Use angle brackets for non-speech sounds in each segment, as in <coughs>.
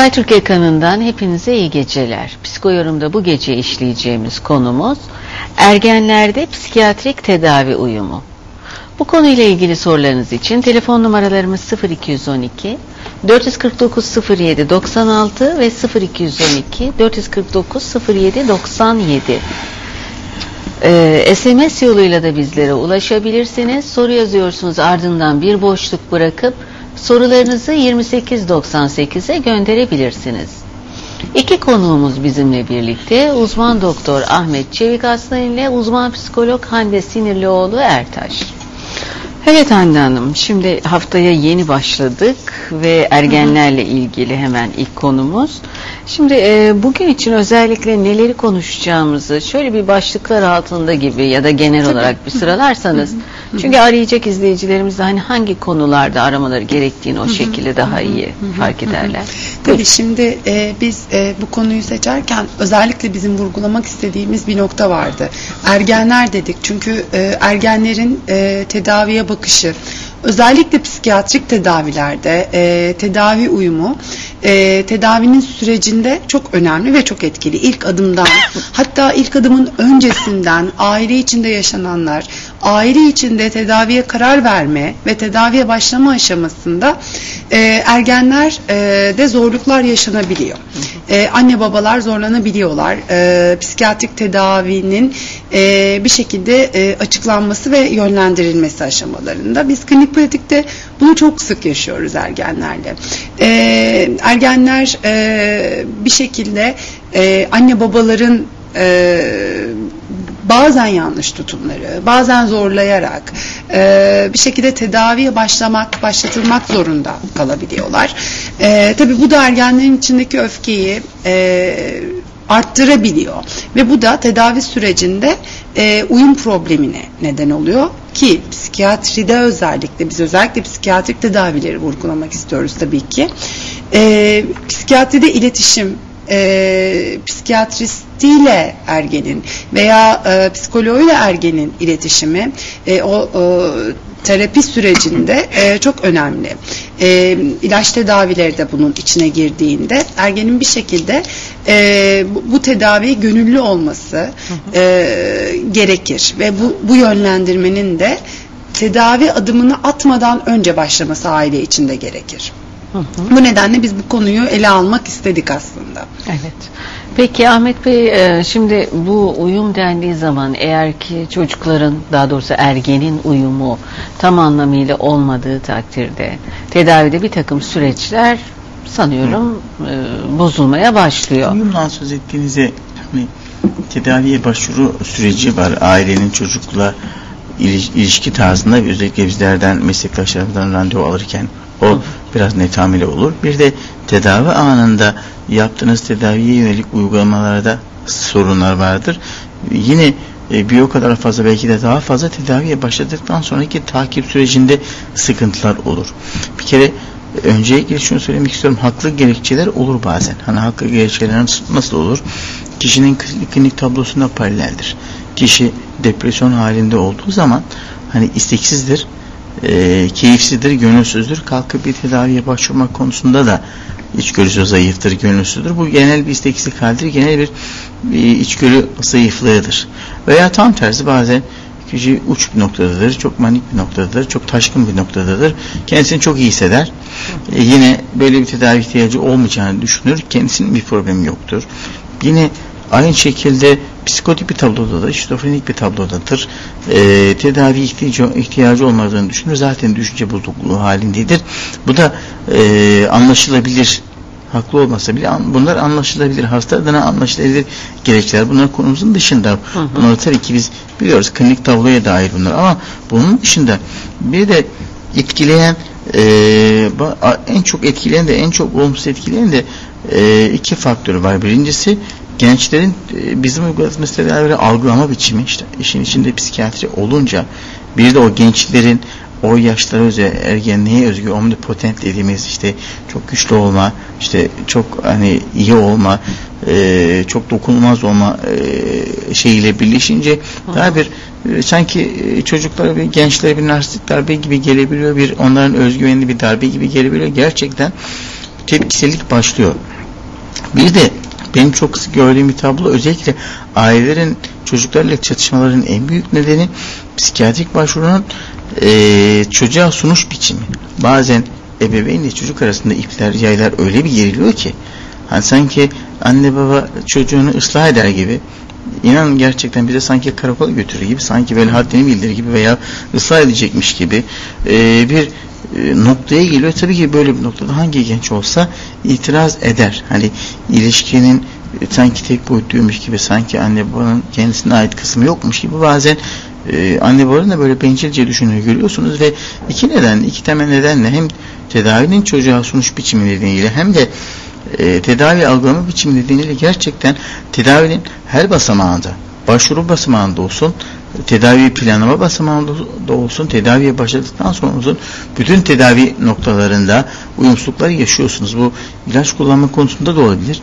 Sky Türk ekranından hepinize iyi geceler. Psikoyorumda bu gece işleyeceğimiz konumuz ergenlerde psikiyatrik tedavi uyumu. Bu konuyla ilgili sorularınız için telefon numaralarımız 0212 449 07 96 ve 0212 449 07 97. Ee, SMS yoluyla da bizlere ulaşabilirsiniz. Soru yazıyorsunuz ardından bir boşluk bırakıp sorularınızı 2898'e gönderebilirsiniz. İki konuğumuz bizimle birlikte uzman doktor Ahmet Çevik Aslan ile uzman psikolog Hande Sinirlioğlu Ertaş. Evet Hande Hanım, şimdi haftaya yeni başladık ve ergenlerle ilgili hemen ilk konumuz. Şimdi e, bugün için özellikle neleri konuşacağımızı şöyle bir başlıklar altında gibi ya da genel olarak bir sıralarsanız. <laughs> Çünkü arayacak izleyicilerimiz de hani hangi konularda aramaları gerektiğini o şekilde daha iyi fark ederler. Tabii şimdi e, biz e, bu konuyu seçerken özellikle bizim vurgulamak istediğimiz bir nokta vardı. Ergenler dedik. Çünkü e, ergenlerin e, tedaviye bakışı özellikle psikiyatrik tedavilerde e, tedavi uyumu e, tedavinin sürecinde çok önemli ve çok etkili. İlk adımdan hatta ilk adımın öncesinden aile içinde yaşananlar, aile içinde tedaviye karar verme ve tedaviye başlama aşamasında e, ergenler e, de zorluklar yaşanabiliyor. E, anne babalar zorlanabiliyorlar. E, psikiyatrik tedavinin e, bir şekilde e, açıklanması ve yönlendirilmesi aşamalarında. Biz klinik pratikte bunu çok sık yaşıyoruz ergenlerle. E, ergenler e, bir şekilde e, anne babaların e, bazen yanlış tutumları, bazen zorlayarak e, bir şekilde tedaviye başlamak, başlatılmak zorunda kalabiliyorlar. E, tabii bu da ergenlerin içindeki öfkeyi e, arttırabiliyor ve bu da tedavi sürecinde e, uyum problemine neden oluyor ki psikiyatride özellikle biz özellikle psikiyatrik tedavileri vurgulamak istiyoruz tabii ki. E, psikiyatride iletişim e, psikiyatristiyle ergenin veya e, psikoloğuyla ergenin iletişimi e, o e, terapi sürecinde e, çok önemli. E, ilaç tedavileri de bunun içine girdiğinde ergenin bir şekilde e, bu, bu tedavi gönüllü olması e, gerekir ve bu, bu yönlendirmenin de tedavi adımını atmadan önce başlaması aile içinde gerekir. Hı hı. Bu nedenle biz bu konuyu ele almak istedik aslında. Evet. Peki Ahmet Bey e, şimdi bu uyum dendiği zaman eğer ki çocukların daha doğrusu ergenin uyumu tam anlamıyla olmadığı takdirde tedavide bir takım süreçler sanıyorum e, bozulmaya başlıyor. Uyumdan söz ettiğinizde hani tedaviye başvuru süreci var. Ailenin çocukla iliş- ilişki tarzında özellikle bizlerden meslektaşlarımızdan randevu alırken o biraz netameli olur. Bir de tedavi anında yaptığınız tedaviye yönelik uygulamalarda sorunlar vardır. Yine e, bir o kadar fazla belki de daha fazla tedaviye başladıktan sonraki takip sürecinde sıkıntılar olur. Bir kere öncelikle şunu söylemek istiyorum. Haklı gerekçeler olur bazen. Hani haklı gerekçeler nasıl, olur? Kişinin klinik, tablosunda paraleldir. Kişi depresyon halinde olduğu zaman hani isteksizdir, e, keyifsizdir, gönülsüzdür. Kalkıp bir tedaviye başvurmak konusunda da içgörüsü zayıftır, gönülsüzdür. Bu genel bir isteksizlik haldir, genel bir, bir içgörü zayıflığıdır. Veya tam tersi bazen kişi uç bir noktadadır, çok manik bir noktadadır, çok taşkın bir noktadadır. Kendisini çok iyi hisseder. E, yine böyle bir tedavi ihtiyacı olmayacağını düşünür. Kendisinin bir problemi yoktur. Yine aynı şekilde psikotip bir tablodadır, şizofrenik bir tablodadır. E, tedavi ihtiyacı, ihtiyacı olmadığını düşünür. Zaten düşünce bozukluğu halindedir. Bu da e, anlaşılabilir haklı olmasa bile an, bunlar anlaşılabilir. Hasta adına anlaşılabilir gerekçeler. Bunlar konumuzun dışında. Hı hı. Bunları tabii ki biz biliyoruz. Klinik tabloya dair bunlar. Ama bunun dışında bir de etkileyen e, en çok etkileyen de en çok olumsuz etkileyen de e, iki faktör var. Birincisi gençlerin e, bizim uyguladığımız tedavileri algılama biçimi işte işin içinde psikiyatri olunca bir de o gençlerin o yaşlara özel ergenliğe özgü omnipotent dediğimiz işte çok güçlü olma işte çok hani iyi olma e, çok dokunulmaz olma e, şeyiyle birleşince daha bir e, sanki e, çocuklara bir gençlere bir narsistik darbe gibi gelebiliyor bir onların özgüvenli bir darbe gibi gelebiliyor. Gerçekten tepkisellik başlıyor. Bir de benim çok sık gördüğüm bir tablo özellikle ailelerin çocuklarla çatışmaların en büyük nedeni psikiyatrik başvurunun e, çocuğa sunuş biçimi. Bazen ebeveynle çocuk arasında ipler, yaylar öyle bir geriliyor ki hani sanki anne baba çocuğunu ıslah eder gibi inan gerçekten bize sanki karakola götürür gibi sanki böyle haddini bildirir gibi veya ıslah edecekmiş gibi e, bir e, noktaya geliyor. Tabii ki böyle bir noktada hangi genç olsa itiraz eder. Hani ilişkinin e, sanki tek boyutluymuş gibi sanki anne babanın kendisine ait kısmı yokmuş gibi bazen e, anne babanın da böyle bencilce düşünüyor görüyorsunuz ve iki neden, iki temel nedenle hem tedavinin çocuğa sunuş biçimi nedeniyle hem de e, tedavi algılama biçimi nedeniyle gerçekten tedavinin her basamağında başvuru basamağında olsun tedavi planlama basamağında da olsun tedaviye başladıktan sonra olsun bütün tedavi noktalarında uyumsuzlukları yaşıyorsunuz. Bu ilaç kullanma konusunda da olabilir.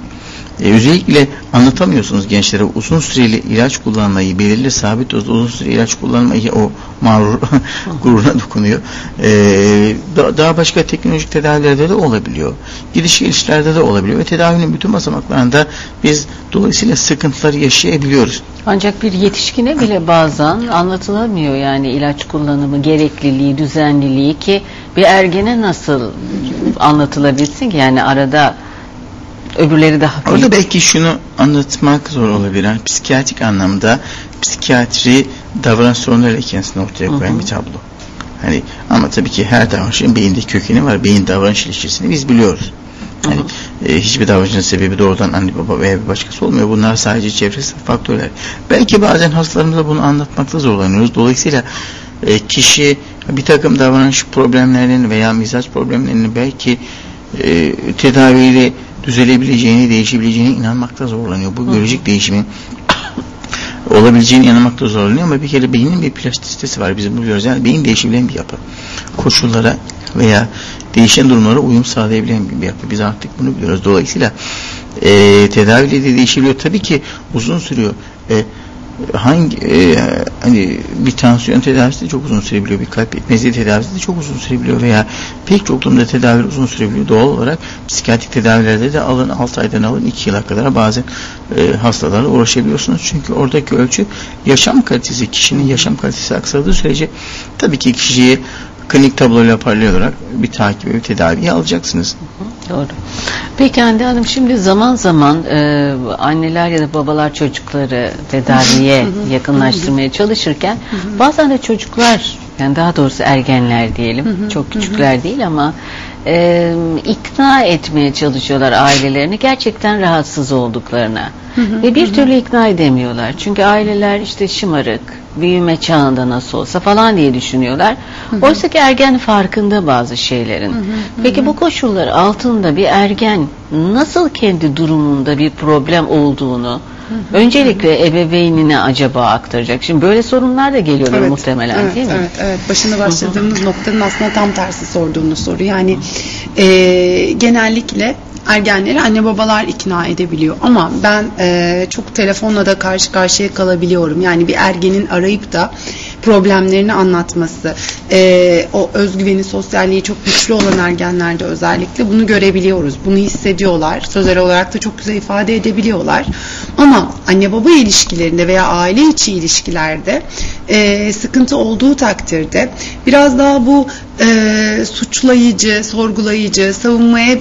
Ee, özellikle anlatamıyorsunuz gençlere uzun süreli ilaç kullanmayı, belirli sabit dozda uzun süreli ilaç kullanmayı o mağrur <laughs> gururuna dokunuyor. Ee, daha başka teknolojik tedavilerde de olabiliyor. Gidiş gelişlerde de olabiliyor ve tedavinin bütün basamaklarında biz dolayısıyla sıkıntılar yaşayabiliyoruz. Ancak bir yetişkine bile bazen anlatılamıyor yani ilaç kullanımı, gerekliliği, düzenliliği ki bir ergene nasıl anlatılabilsin ki yani arada öbürleri daha büyük. Orada belki şunu anlatmak zor olabilir. Yani psikiyatrik anlamda psikiyatri davranış sorunları kendisini ortaya koyan hı hı. bir tablo. Hani ama tabii ki her davranışın beyinde kökeni var. Beyin davranış ilişkisini biz biliyoruz. Yani e, hiçbir davranışın sebebi doğrudan anne baba veya bir başkası olmuyor. Bunlar sadece çevresel faktörler. Belki bazen hastalarımıza bunu anlatmakta zorlanıyoruz. Dolayısıyla e, kişi bir takım davranış problemlerinin veya mizaç problemlerinin belki e, tedaviyle düzelebileceğini, değişebileceğine inanmakta zorlanıyor. Bu biyolojik değişimin olabileceğine inanmakta zorlanıyor ama bir kere beynin bir plastisitesi var. Bizim biliyoruz. Yani beyin değişebilen bir yapı. Koşullara veya değişen durumlara uyum sağlayabilen bir yapı. Biz artık bunu biliyoruz. Dolayısıyla e, tedaviyle de değişebiliyor. Tabii ki uzun sürüyor. E, hangi e, hani bir tansiyon tedavisi de çok uzun sürebiliyor bir kalp yetmezliği tedavisi de çok uzun sürebiliyor veya pek çok durumda tedavi uzun sürebiliyor. Doğal olarak psikiyatrik tedavilerde de alın 6 aydan alın 2 yıla kadar bazen e, hastalarla uğraşabiliyorsunuz. Çünkü oradaki ölçü yaşam kalitesi kişinin yaşam kalitesi aksadığı sürece tabii ki kişiyi klinik tabloyla paralel olarak bir takip ve tedaviyi alacaksınız. Doğru. Peki Hande Hanım şimdi zaman zaman e, anneler ya da babalar çocukları tedaviye yakınlaştırmaya çalışırken bazen de çocuklar yani daha doğrusu ergenler diyelim çok küçükler değil ama e, ikna etmeye çalışıyorlar ailelerini gerçekten rahatsız olduklarına ve bir türlü ikna edemiyorlar çünkü aileler işte şımarık büyüme çağında nasıl olsa falan diye düşünüyorlar. Hı hı. Oysa ki ergen farkında bazı şeylerin. Hı hı. Peki bu koşullar altında bir ergen nasıl kendi durumunda bir problem olduğunu öncelikle ebeveynine acaba aktaracak? Şimdi böyle sorunlar da geliyorlar evet, muhtemelen evet, değil mi? Evet, evet. Başında başladığımız noktanın aslında tam tersi sorduğunuz soru. Yani e, genellikle ergenleri anne babalar ikna edebiliyor. Ama ben e, çok telefonla da karşı karşıya kalabiliyorum. Yani bir ergenin arayıp da problemlerini anlatması, e, o özgüveni, sosyalliği çok güçlü olan ergenlerde özellikle bunu görebiliyoruz. Bunu hissediyorlar. Sözel olarak da çok güzel ifade edebiliyorlar. Ama anne baba ilişkilerinde veya aile içi ilişkilerde e, sıkıntı olduğu takdirde biraz daha bu e, suçlayıcı, sorgulayıcı, savunmaya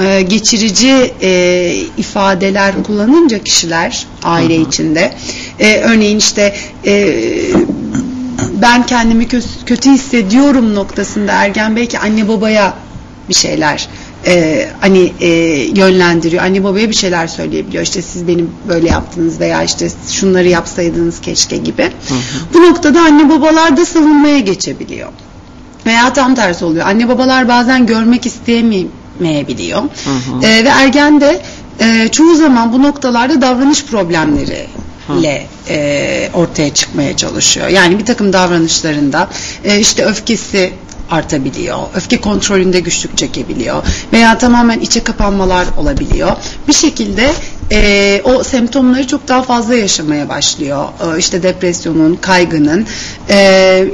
e, geçirici e, ifadeler kullanınca kişiler aile Hı-hı. içinde e, örneğin işte e, ben kendimi kö- kötü hissediyorum noktasında ergen belki anne babaya bir şeyler e, hani e, yönlendiriyor. Anne babaya bir şeyler söyleyebiliyor. İşte siz benim böyle yaptınız veya işte şunları yapsaydınız keşke gibi. Hı hı. Bu noktada anne babalar da savunmaya geçebiliyor. Veya tam tersi oluyor. Anne babalar bazen görmek isteyemiyor etmeyebiliyor. Hı E, ve ergen de e, çoğu zaman bu noktalarda davranış problemleri ile e, ortaya çıkmaya çalışıyor. Yani bir takım davranışlarında e, işte öfkesi artabiliyor. Öfke kontrolünde güçlük çekebiliyor. Veya tamamen içe kapanmalar olabiliyor. Bir şekilde e, o semptomları çok daha fazla yaşamaya başlıyor. E, işte depresyonun, kaygının, e,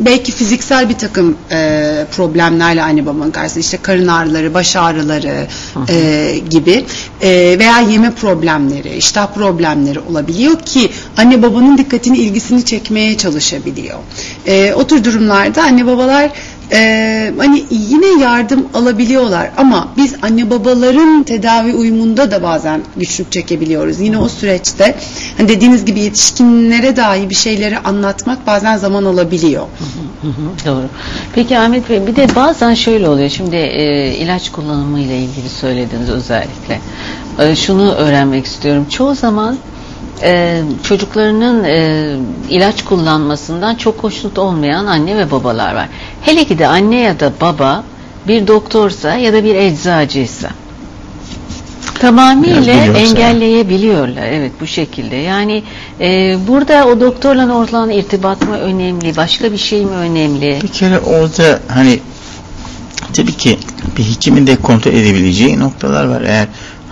belki fiziksel bir takım e, problemlerle anne babanın karşısında işte karın ağrıları, baş ağrıları e, gibi e, veya yeme problemleri, iştah problemleri olabiliyor ki anne babanın dikkatini, ilgisini çekmeye çalışabiliyor. E, o tür durumlarda anne babalar e, hani yine yardım alabiliyorlar ama biz anne babaların tedavi uyumunda da bazen güçlük çekebiliyoruz. Yine o süreçte hani dediğiniz gibi yetişkinlere dahi bir şeyleri anlatmak bazen zaman alabiliyor. Doğru. Peki Ahmet Bey bir de bazen şöyle oluyor. Şimdi e, ilaç kullanımı ile ilgili söylediniz özellikle. E, şunu öğrenmek istiyorum. Çoğu zaman e, çocuklarının e, ilaç kullanmasından çok hoşnut olmayan anne ve babalar var. Hele ki de anne ya da baba bir doktorsa ya da bir eczacıysa tamamıyla engelleyebiliyorlar. Evet bu şekilde. Yani e, burada o doktorla olan irtibat mı önemli? Başka bir şey mi önemli? Bir kere orada hani tabii ki bir hekimin de kontrol edebileceği noktalar var. Eğer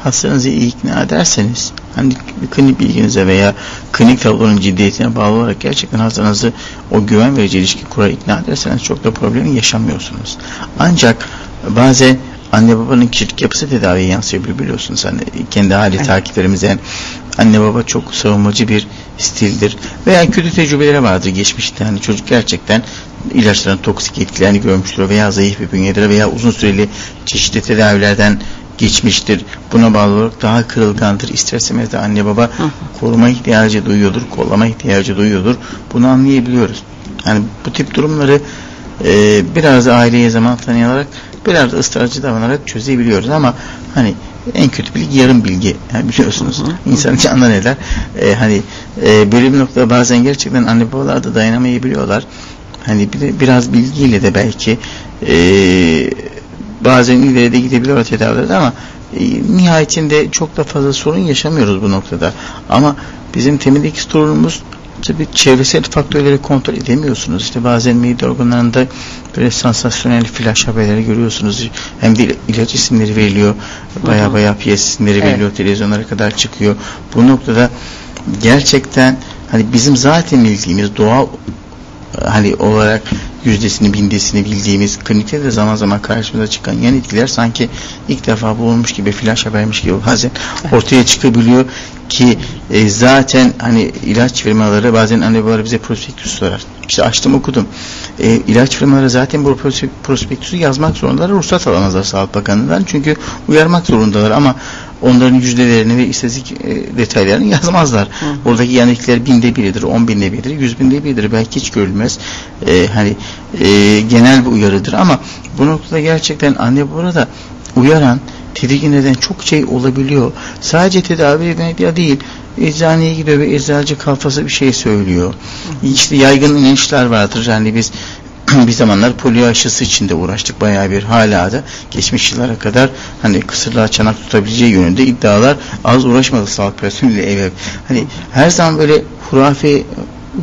hastanızı ikna ederseniz hani klinik bilginize veya klinik tablonun ciddiyetine bağlı olarak gerçekten hastanızı o güven verici ilişki kura ikna ederseniz çok da problemi yaşamıyorsunuz. Ancak bazen anne babanın kişilik yapısı tedaviye yansıyabilir biliyorsunuz. Hani kendi hali Evet. takiplerimizden anne baba çok savunmacı bir stildir veya kötü tecrübeleri vardır geçmişte. Hani çocuk gerçekten ilaçların toksik etkilerini görmüştür veya zayıf bir bünyedir veya uzun süreli çeşitli tedavilerden geçmiştir. Buna bağlı olarak daha kırılgandır. İster istemez de anne baba koruma ihtiyacı duyuyordur, kollama ihtiyacı duyuyordur. Bunu anlayabiliyoruz. Yani bu tip durumları e, biraz aileye zaman tanıyarak biraz ısrarcı davranarak çözebiliyoruz ama hani en kötü bilgi yarım bilgi yani biliyorsunuz insan canından eder E, hani e, böyle bir noktada bazen gerçekten anne babalar da dayanamayabiliyorlar hani bir biraz bilgiyle de belki e, bazen ileri de gidebiliyor tedavilerde ama e, nihayetinde çok da fazla sorun yaşamıyoruz bu noktada ama bizim temildeki sorunumuz tabii çevresel faktörleri kontrol edemiyorsunuz. İşte bazen mide organlarında böyle sansasyonel flash haberleri görüyorsunuz. Hem de ilaç isimleri veriliyor. Baya baya piyes isimleri Evet. veriliyor. Televizyonlara kadar çıkıyor. Bu noktada gerçekten hani bizim zaten bildiğimiz doğal hani olarak yüzdesini bindesini bildiğimiz klinikte de zaman zaman karşımıza çıkan yan etkiler sanki ilk defa bulunmuş gibi flash habermiş gibi bazen ortaya çıkabiliyor ki e, zaten hani ilaç firmaları bazen anne babaları bize prospektüs sorar. İşte açtım okudum. E, ilaç firmaları zaten bu prospe- prospektüsü yazmak zorundalar. Ruhsat alamazlar Sağlık Bakanlığı'ndan. Çünkü uyarmak zorundalar ama onların yüzdelerini ve istatistik e, detaylarını yazmazlar. Oradaki yan etkiler binde biridir, on binde biridir, yüz binde biridir. Belki hiç görülmez. E, hani e, genel bir uyarıdır ama bu noktada gerçekten anne burada uyaran, tedirgin eden çok şey olabiliyor. Sadece tedavi medya değil. Eczaneye gidiyor ve eczacı kafası bir şey söylüyor. İşte yaygın inançlar vardır. Yani biz <clears throat> bir zamanlar polio aşısı içinde uğraştık bayağı bir hala da geçmiş yıllara kadar hani kısırlığa çanak tutabileceği yönünde iddialar az uğraşmadı sağlık personeliyle ev ev. Hani her zaman böyle hurafe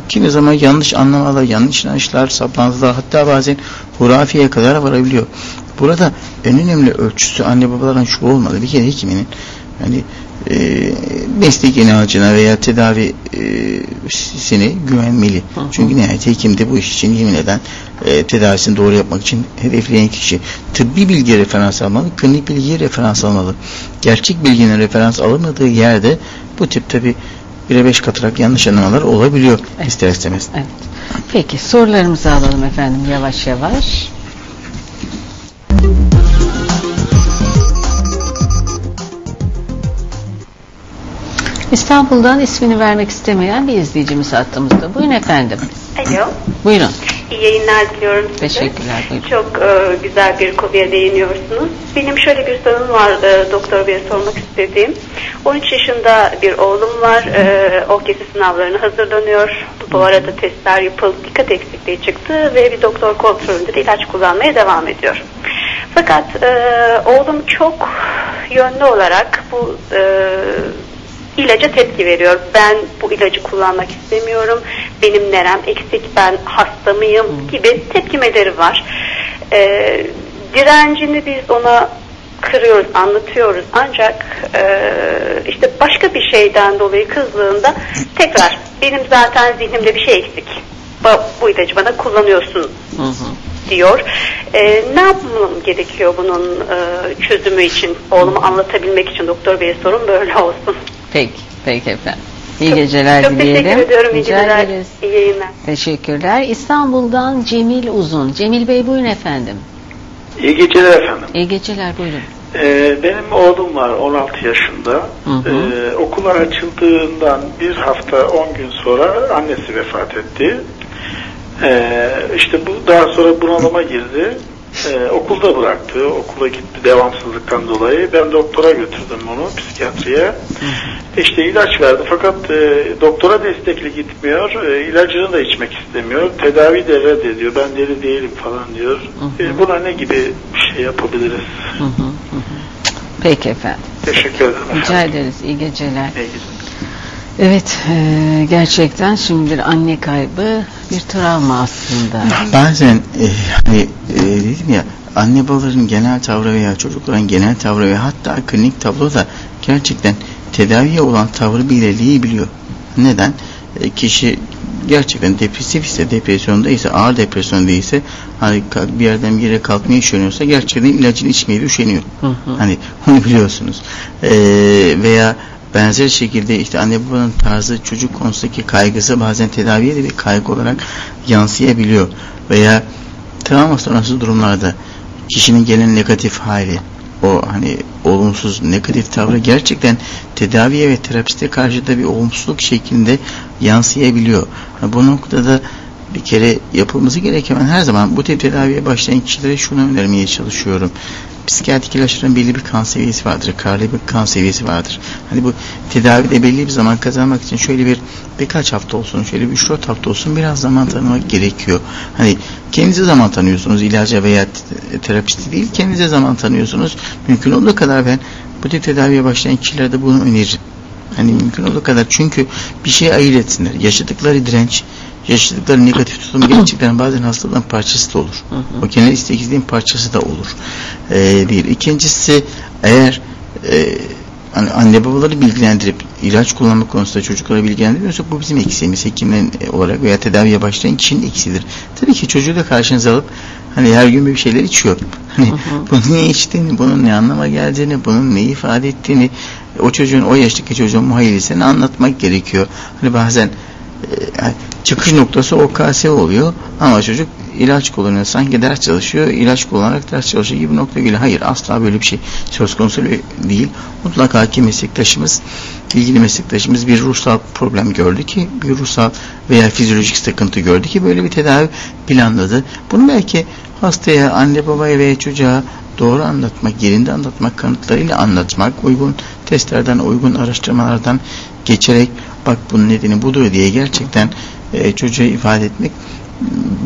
kimi zaman yanlış anlamalar, yanlış inançlar, saplantılar hatta bazen hurafeye kadar varabiliyor. Burada en önemli ölçüsü anne babaların şu olmalı. Bir kere hekiminin yani e, meslek inancına veya tedavi e, sini güvenmeli. Çünkü nihayet hekim de bu iş için yemin eden e, tedavisini doğru yapmak için hedefleyen kişi. Tıbbi bilgiye referans almalı, klinik bilgiye referans almalı. Gerçek bilginin referans alınmadığı yerde bu tip tabi 1'e 5 katarak yanlış anlamalar olabiliyor Evet. ister istemez. Evet. Peki sorularımızı alalım efendim yavaş yavaş. İstanbul'dan ismini vermek istemeyen bir izleyicimiz hattımızda. Buyurun efendim. Alo. Buyurun. İyi yayınlar diliyorum size. Teşekkürler, buyurun. Çok e, güzel bir konuya değiniyorsunuz. Benim şöyle bir sorun var e, doktor beye sormak istediğim. 13 yaşında bir oğlum var. E, OKS sınavlarına hazırlanıyor. Bu arada testler yapıldı. Dikkat eksikliği çıktı ve bir doktor kontrolünde de ilaç kullanmaya devam ediyor. Fakat e, oğlum çok yönlü olarak bu e, ilaca tepki veriyor. Ben bu ilacı kullanmak istemiyorum. Benim nerem eksik, ben hasta mıyım gibi tepkimeleri var. Ee, direncini biz ona kırıyoruz, anlatıyoruz. Ancak e, işte başka bir şeyden dolayı kızdığında tekrar benim zaten zihnimde bir şey eksik. Bu, bu ilacı bana kullanıyorsun Hı hı. Diyor. E, ne yapmam gerekiyor bunun e, çözümü için, oğlumu anlatabilmek için doktor beye sorun böyle <laughs> olsun. Peki, peki efendim. İyi Çok- geceler çok dileyelim. teşekkür ediyorum. İyi Rica geceler. ederiz. İyi yayınlar. Teşekkürler. İstanbul'dan Cemil Uzun. Cemil Bey buyurun efendim. İyi geceler efendim. İyi geceler buyurun. Ee, benim oğlum var 16 yaşında. Hı hı. Ee, okullar açıldığından bir hafta 10 gün sonra annesi vefat etti. Ee, işte bu daha sonra bunalıma girdi. Ee, okulda bıraktı. Okula gitti devamsızlıktan dolayı. Ben doktora götürdüm onu psikiyatriye. İşte ilaç verdi fakat e, doktora destekli gitmiyor. E, ilacını da içmek istemiyor. Tedavi de reddediyor. Ben deli değilim falan diyor. Hı hı. E, buna ne gibi bir şey yapabiliriz? Hı hı, hı hı. Peki efendim. Teşekkür ederim. Rica efendim. ederiz. İyi geceler. İyi geceler. Evet, e, gerçekten şimdi bir anne kaybı bir travma aslında. Bazen e, hani e, dedim ya anne babaların genel tavrı veya çocukların genel tavrı ve hatta klinik tablo da gerçekten tedaviye olan tavrı belirleyebiliyor. Neden? E, kişi gerçekten depresif ise, depresyonda ise, ağır depresyonda ise hani bir yerden bir yere kalkmaya üşeniyorsa gerçekten ilacını içmeye de üşeniyor. Hı hı. Hani <laughs> onu biliyorsunuz. Ee, veya benzer şekilde işte anne babanın tarzı çocuk konusundaki kaygısı bazen tedaviye de bir kaygı olarak yansıyabiliyor. Veya travma sonrası durumlarda kişinin gelen negatif hali o hani olumsuz negatif tavrı gerçekten tedaviye ve terapiste karşı da bir olumsuzluk şeklinde yansıyabiliyor. Ha, bu noktada bir kere yapılması gereken her zaman bu tip tedaviye başlayan kişilere şunu önermeye çalışıyorum. Psikiyatrik ilaçların belli bir kan seviyesi vardır. Karlı bir kan seviyesi vardır. Hani bu tedavide belli bir zaman kazanmak için şöyle bir birkaç hafta olsun, şöyle bir 3-4 hafta olsun biraz zaman tanımak gerekiyor. Hani kendinize zaman tanıyorsunuz ilaca veya te- terapisti değil, kendinize zaman tanıyorsunuz. Mümkün olduğu kadar ben bu tip tedaviye başlayan kişilerde bunu öneririm. Hani mümkün olduğu kadar çünkü bir şey ayırt etsinler. Yaşadıkları direnç, yaşadıkları negatif tutum <clears throat> gerçekten bazen hastalığın parçası da olur. O genel isteksizliğin parçası da olur. Ee, bir. İkincisi eğer e, hani anne babaları bilgilendirip ilaç kullanma konusunda çocuklara bilgilendiriyorsak bu bizim eksiğimiz. Hekimlerin e, olarak veya tedaviye başlayan kişinin eksiğidir. Tabii ki çocuğu da karşınıza alıp hani her gün bir şeyler içiyor. Hani <laughs> bunu niye içtiğini, bunun ne anlama geldiğini, bunun ne ifade ettiğini o çocuğun o yaştaki çocuğun muhayyilesini anlatmak gerekiyor. Hani bazen e, çıkış noktası OKS oluyor. Ama çocuk ilaç kullanıyor sanki ders çalışıyor ilaç kullanarak ders çalışıyor gibi nokta geliyor. Hayır asla böyle bir şey söz konusu değil. Mutlaka ki meslektaşımız ilgili meslektaşımız bir ruhsal problem gördü ki bir ruhsal veya fizyolojik sıkıntı gördü ki böyle bir tedavi planladı. Bunu belki hastaya anne babaya veya çocuğa doğru anlatmak, yerinde anlatmak, kanıtlarıyla anlatmak, uygun testlerden, uygun araştırmalardan geçerek bak bunun nedeni budur diye gerçekten e, çocuğa ifade etmek,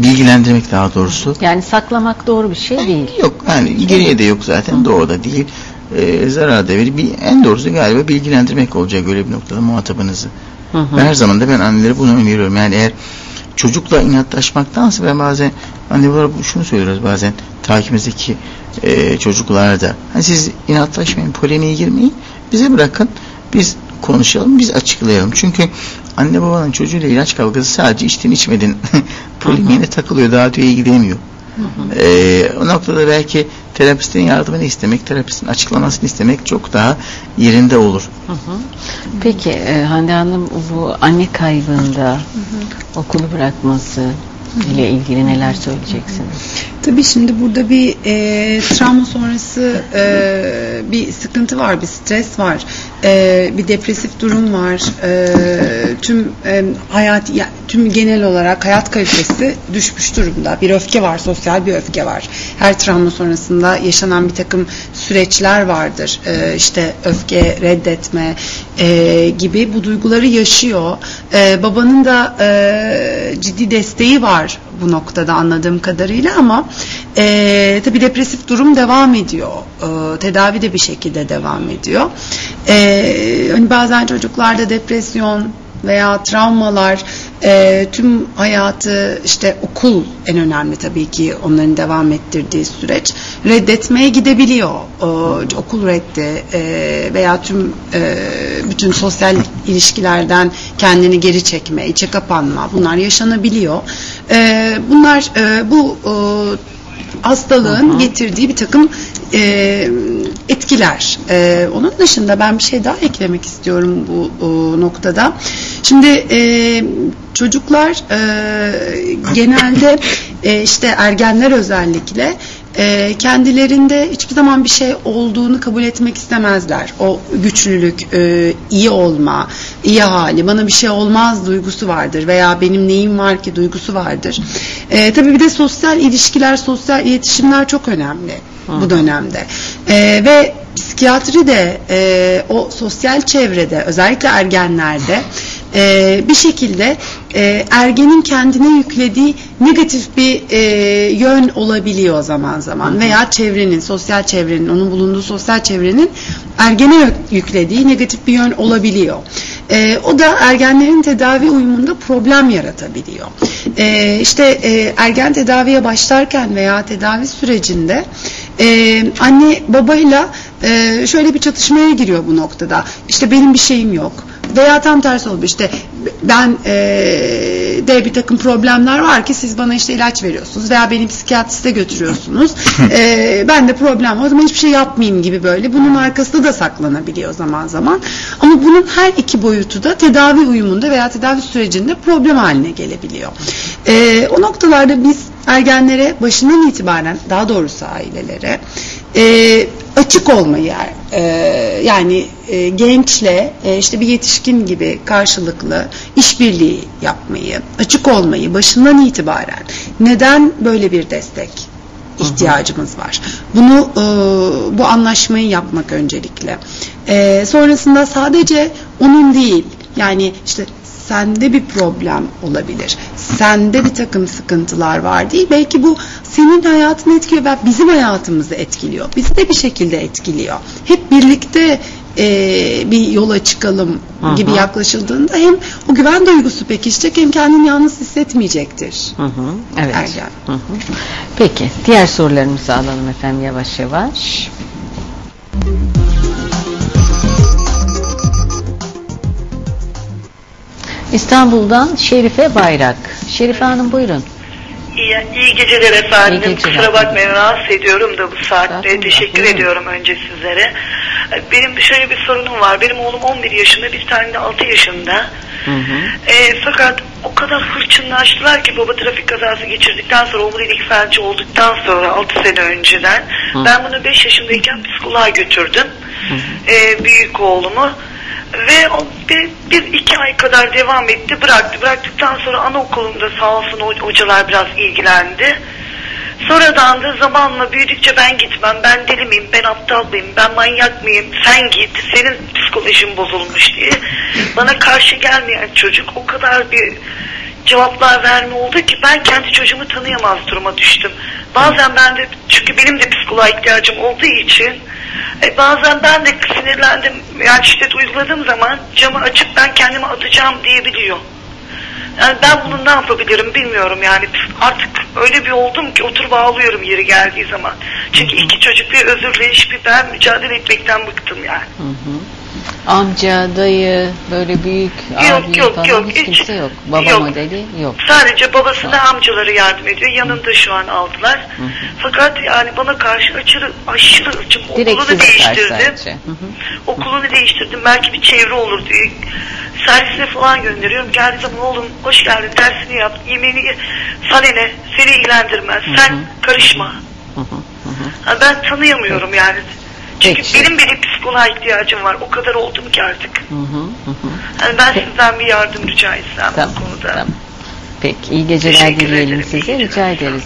bilgilendirmek daha doğrusu. Yani saklamak doğru bir şey değil. <laughs> Yok yani geriye de yok zaten doğru da değil. E, zarar da verir. En doğrusu galiba bilgilendirmek olacak öyle bir noktada muhatabınızı. Hı hı. Her zaman da ben annelere bunu öneriyorum. Yani eğer çocukla inatlaşmaktansa ben bazen anneler şunu söylüyoruz bazen takibimizdeki e, çocuklara da. Hani siz inatlaşmayın, polemiğe girmeyin. Bize bırakın. Biz konuşalım, biz açıklayalım. Çünkü anne babanın çocuğuyla ilaç kavgası sadece içtin içmedin <laughs> polemiğine takılıyor. Daha öteye gidemiyor. Ee, o noktada belki terapistin yardımını istemek, terapistin açıklamasını istemek çok daha yerinde olur. Hı hı. Peki e, Hande Hanım bu anne kaybında okulu bırakması ile ilgili neler söyleyeceksiniz? Tabii şimdi burada bir e, travma sonrası e, bir sıkıntı var, bir stres var, e, bir depresif durum var. E, tüm e, hayat, ya, tüm genel olarak hayat kalitesi düşmüş durumda. Bir öfke var, sosyal bir öfke var. Her travma sonrasında yaşanan bir takım süreçler vardır. E, işte öfke, reddetme e, gibi bu duyguları yaşıyor. E, babanın da e, ciddi desteği var bu noktada anladığım kadarıyla ama e, tabi depresif durum devam ediyor. E, tedavi de bir şekilde devam ediyor. E, hani bazen çocuklarda depresyon veya travmalar e, tüm hayatı işte okul en önemli tabii ki onların devam ettirdiği süreç reddetmeye gidebiliyor. E, okul reddi e, veya tüm e, bütün sosyal ilişkilerden kendini geri çekme, içe kapanma bunlar yaşanabiliyor. E, bunlar e, bu e, hastalığın getirdiği bir takım e, etkiler. E, onun dışında ben bir şey daha eklemek istiyorum bu o, noktada. Şimdi e, çocuklar e, genelde e, işte ergenler özellikle e, kendilerinde hiçbir zaman bir şey olduğunu kabul etmek istemezler. O güçlülük, e, iyi olma, iyi hali, bana bir şey olmaz duygusu vardır veya benim neyim var ki duygusu vardır. E, tabii bir de sosyal ilişkiler, sosyal iletişimler çok önemli bu dönemde. E, ve psikiyatri de e, o sosyal çevrede özellikle ergenlerde e, bir şekilde e, ergenin kendine yüklediği negatif bir e, yön olabiliyor zaman zaman veya çevrenin, sosyal çevrenin, onun bulunduğu sosyal çevrenin ergene yüklediği negatif bir yön olabiliyor. E, o da ergenlerin tedavi uyumunda problem yaratabiliyor. E, işte e, ergen tedaviye başlarken veya tedavi sürecinde e, anne babayla e, şöyle bir çatışmaya giriyor bu noktada. İşte benim bir şeyim yok veya tam tersi oldu. İşte ben e, de bir takım problemler var ki siz bana işte ilaç veriyorsunuz veya beni psikiyatriste götürüyorsunuz. <laughs> E, ben de problem var. O zaman hiçbir şey yapmayayım gibi böyle. Bunun arkasında da saklanabiliyor zaman zaman. Ama bunun her iki boyutu da tedavi uyumunda veya tedavi sürecinde problem haline gelebiliyor. E, o noktalarda biz ergenlere başından itibaren daha doğrusu ailelere e, açık olmayı e, yani e, gençle e, işte bir yetişkin gibi karşılıklı işbirliği yapmayı, açık olmayı başından itibaren neden böyle bir destek ihtiyacımız var. Bunu e, bu anlaşmayı yapmak öncelikle. E, sonrasında sadece onun değil yani işte sende bir problem olabilir. Sende bir takım sıkıntılar var değil. Belki bu senin hayatını etkiliyor ve bizim hayatımızı etkiliyor. Bizi de bir şekilde etkiliyor. Hep birlikte e, bir yola çıkalım Aha. gibi yaklaşıldığında hem o güven duygusu pekişecek hem kendini yalnız hissetmeyecektir. Hı hı. Evet. Ergen. Hı hı. Peki diğer sorularımızı alalım efendim yavaş yavaş. İstanbul'dan Şerife Bayrak. Şerife Hanım buyurun. İyi, iyi geceler efendim. İyi geceler. Kusura bakmayın rahatsız ediyorum da bu saatte. Teşekkür buyurun. ediyorum önce sizlere. Benim şöyle bir sorunum var. Benim oğlum 11 yaşında, bir tane de 6 yaşında. Hı hı. E, fakat o kadar hırçınlaştılar ki baba trafik kazası geçirdikten sonra omurilik felci olduktan sonra 6 sene önceden hı. ben bunu 5 yaşındayken psikoloğa götürdüm. Hı hı. E, büyük oğlumu. Ve o bir, bir iki ay kadar devam etti bıraktı. Bıraktıktan sonra anaokulunda sağ olsun hocalar biraz ilgilendi. Sonradan da zamanla büyüdükçe ben gitmem, ben deli miyim, ben aptal mıyım, ben manyak mıyım, sen git, senin psikolojin bozulmuş diye bana karşı gelmeyen çocuk o kadar bir cevaplar verme oldu ki ben kendi çocuğumu tanıyamaz duruma düştüm. Bazen ben de çünkü benim de psikoloğa ihtiyacım olduğu için e, bazen ben de sinirlendim yani şiddet uyguladığım zaman camı açıp ben kendimi atacağım diyebiliyor. Yani ben bunu ne yapabilirim bilmiyorum yani artık öyle bir oldum ki oturup ağlıyorum yeri geldiği zaman. Çünkü iki çocuk bir özürleyiş bir ben mücadele etmekten bıktım yani. Hı hı amca, dayı, böyle büyük yok, abi yok, falan yok, hiç kimse yok. Baba yok. modeli yok. Sadece babasına tamam. amcaları yardım ediyor. Yanında şu an aldılar. Hı hı. Fakat yani bana karşı aşırı aşırı çünkü okulunu değiştirdim. Hı hı. Okulunu değiştirdim. Belki bir çevre olur diye. Servisine falan gönderiyorum. Geldiği zaman oğlum hoş geldin dersini yap. Yemeğini ye. Sana ne? Seni ilgilendirmez. Hı hı. Sen karışma. Hı hı. Hı hı. Ben tanıyamıyorum yani. Çünkü Peki. benim bile psikoloğa ihtiyacım var. O kadar oldum ki artık. Hı hı hı. Yani ben Peki. sizden bir yardım rica etsem tamam, bu konuda. Tamam. Peki iyi geceler dileyelim size. Rica ederiz.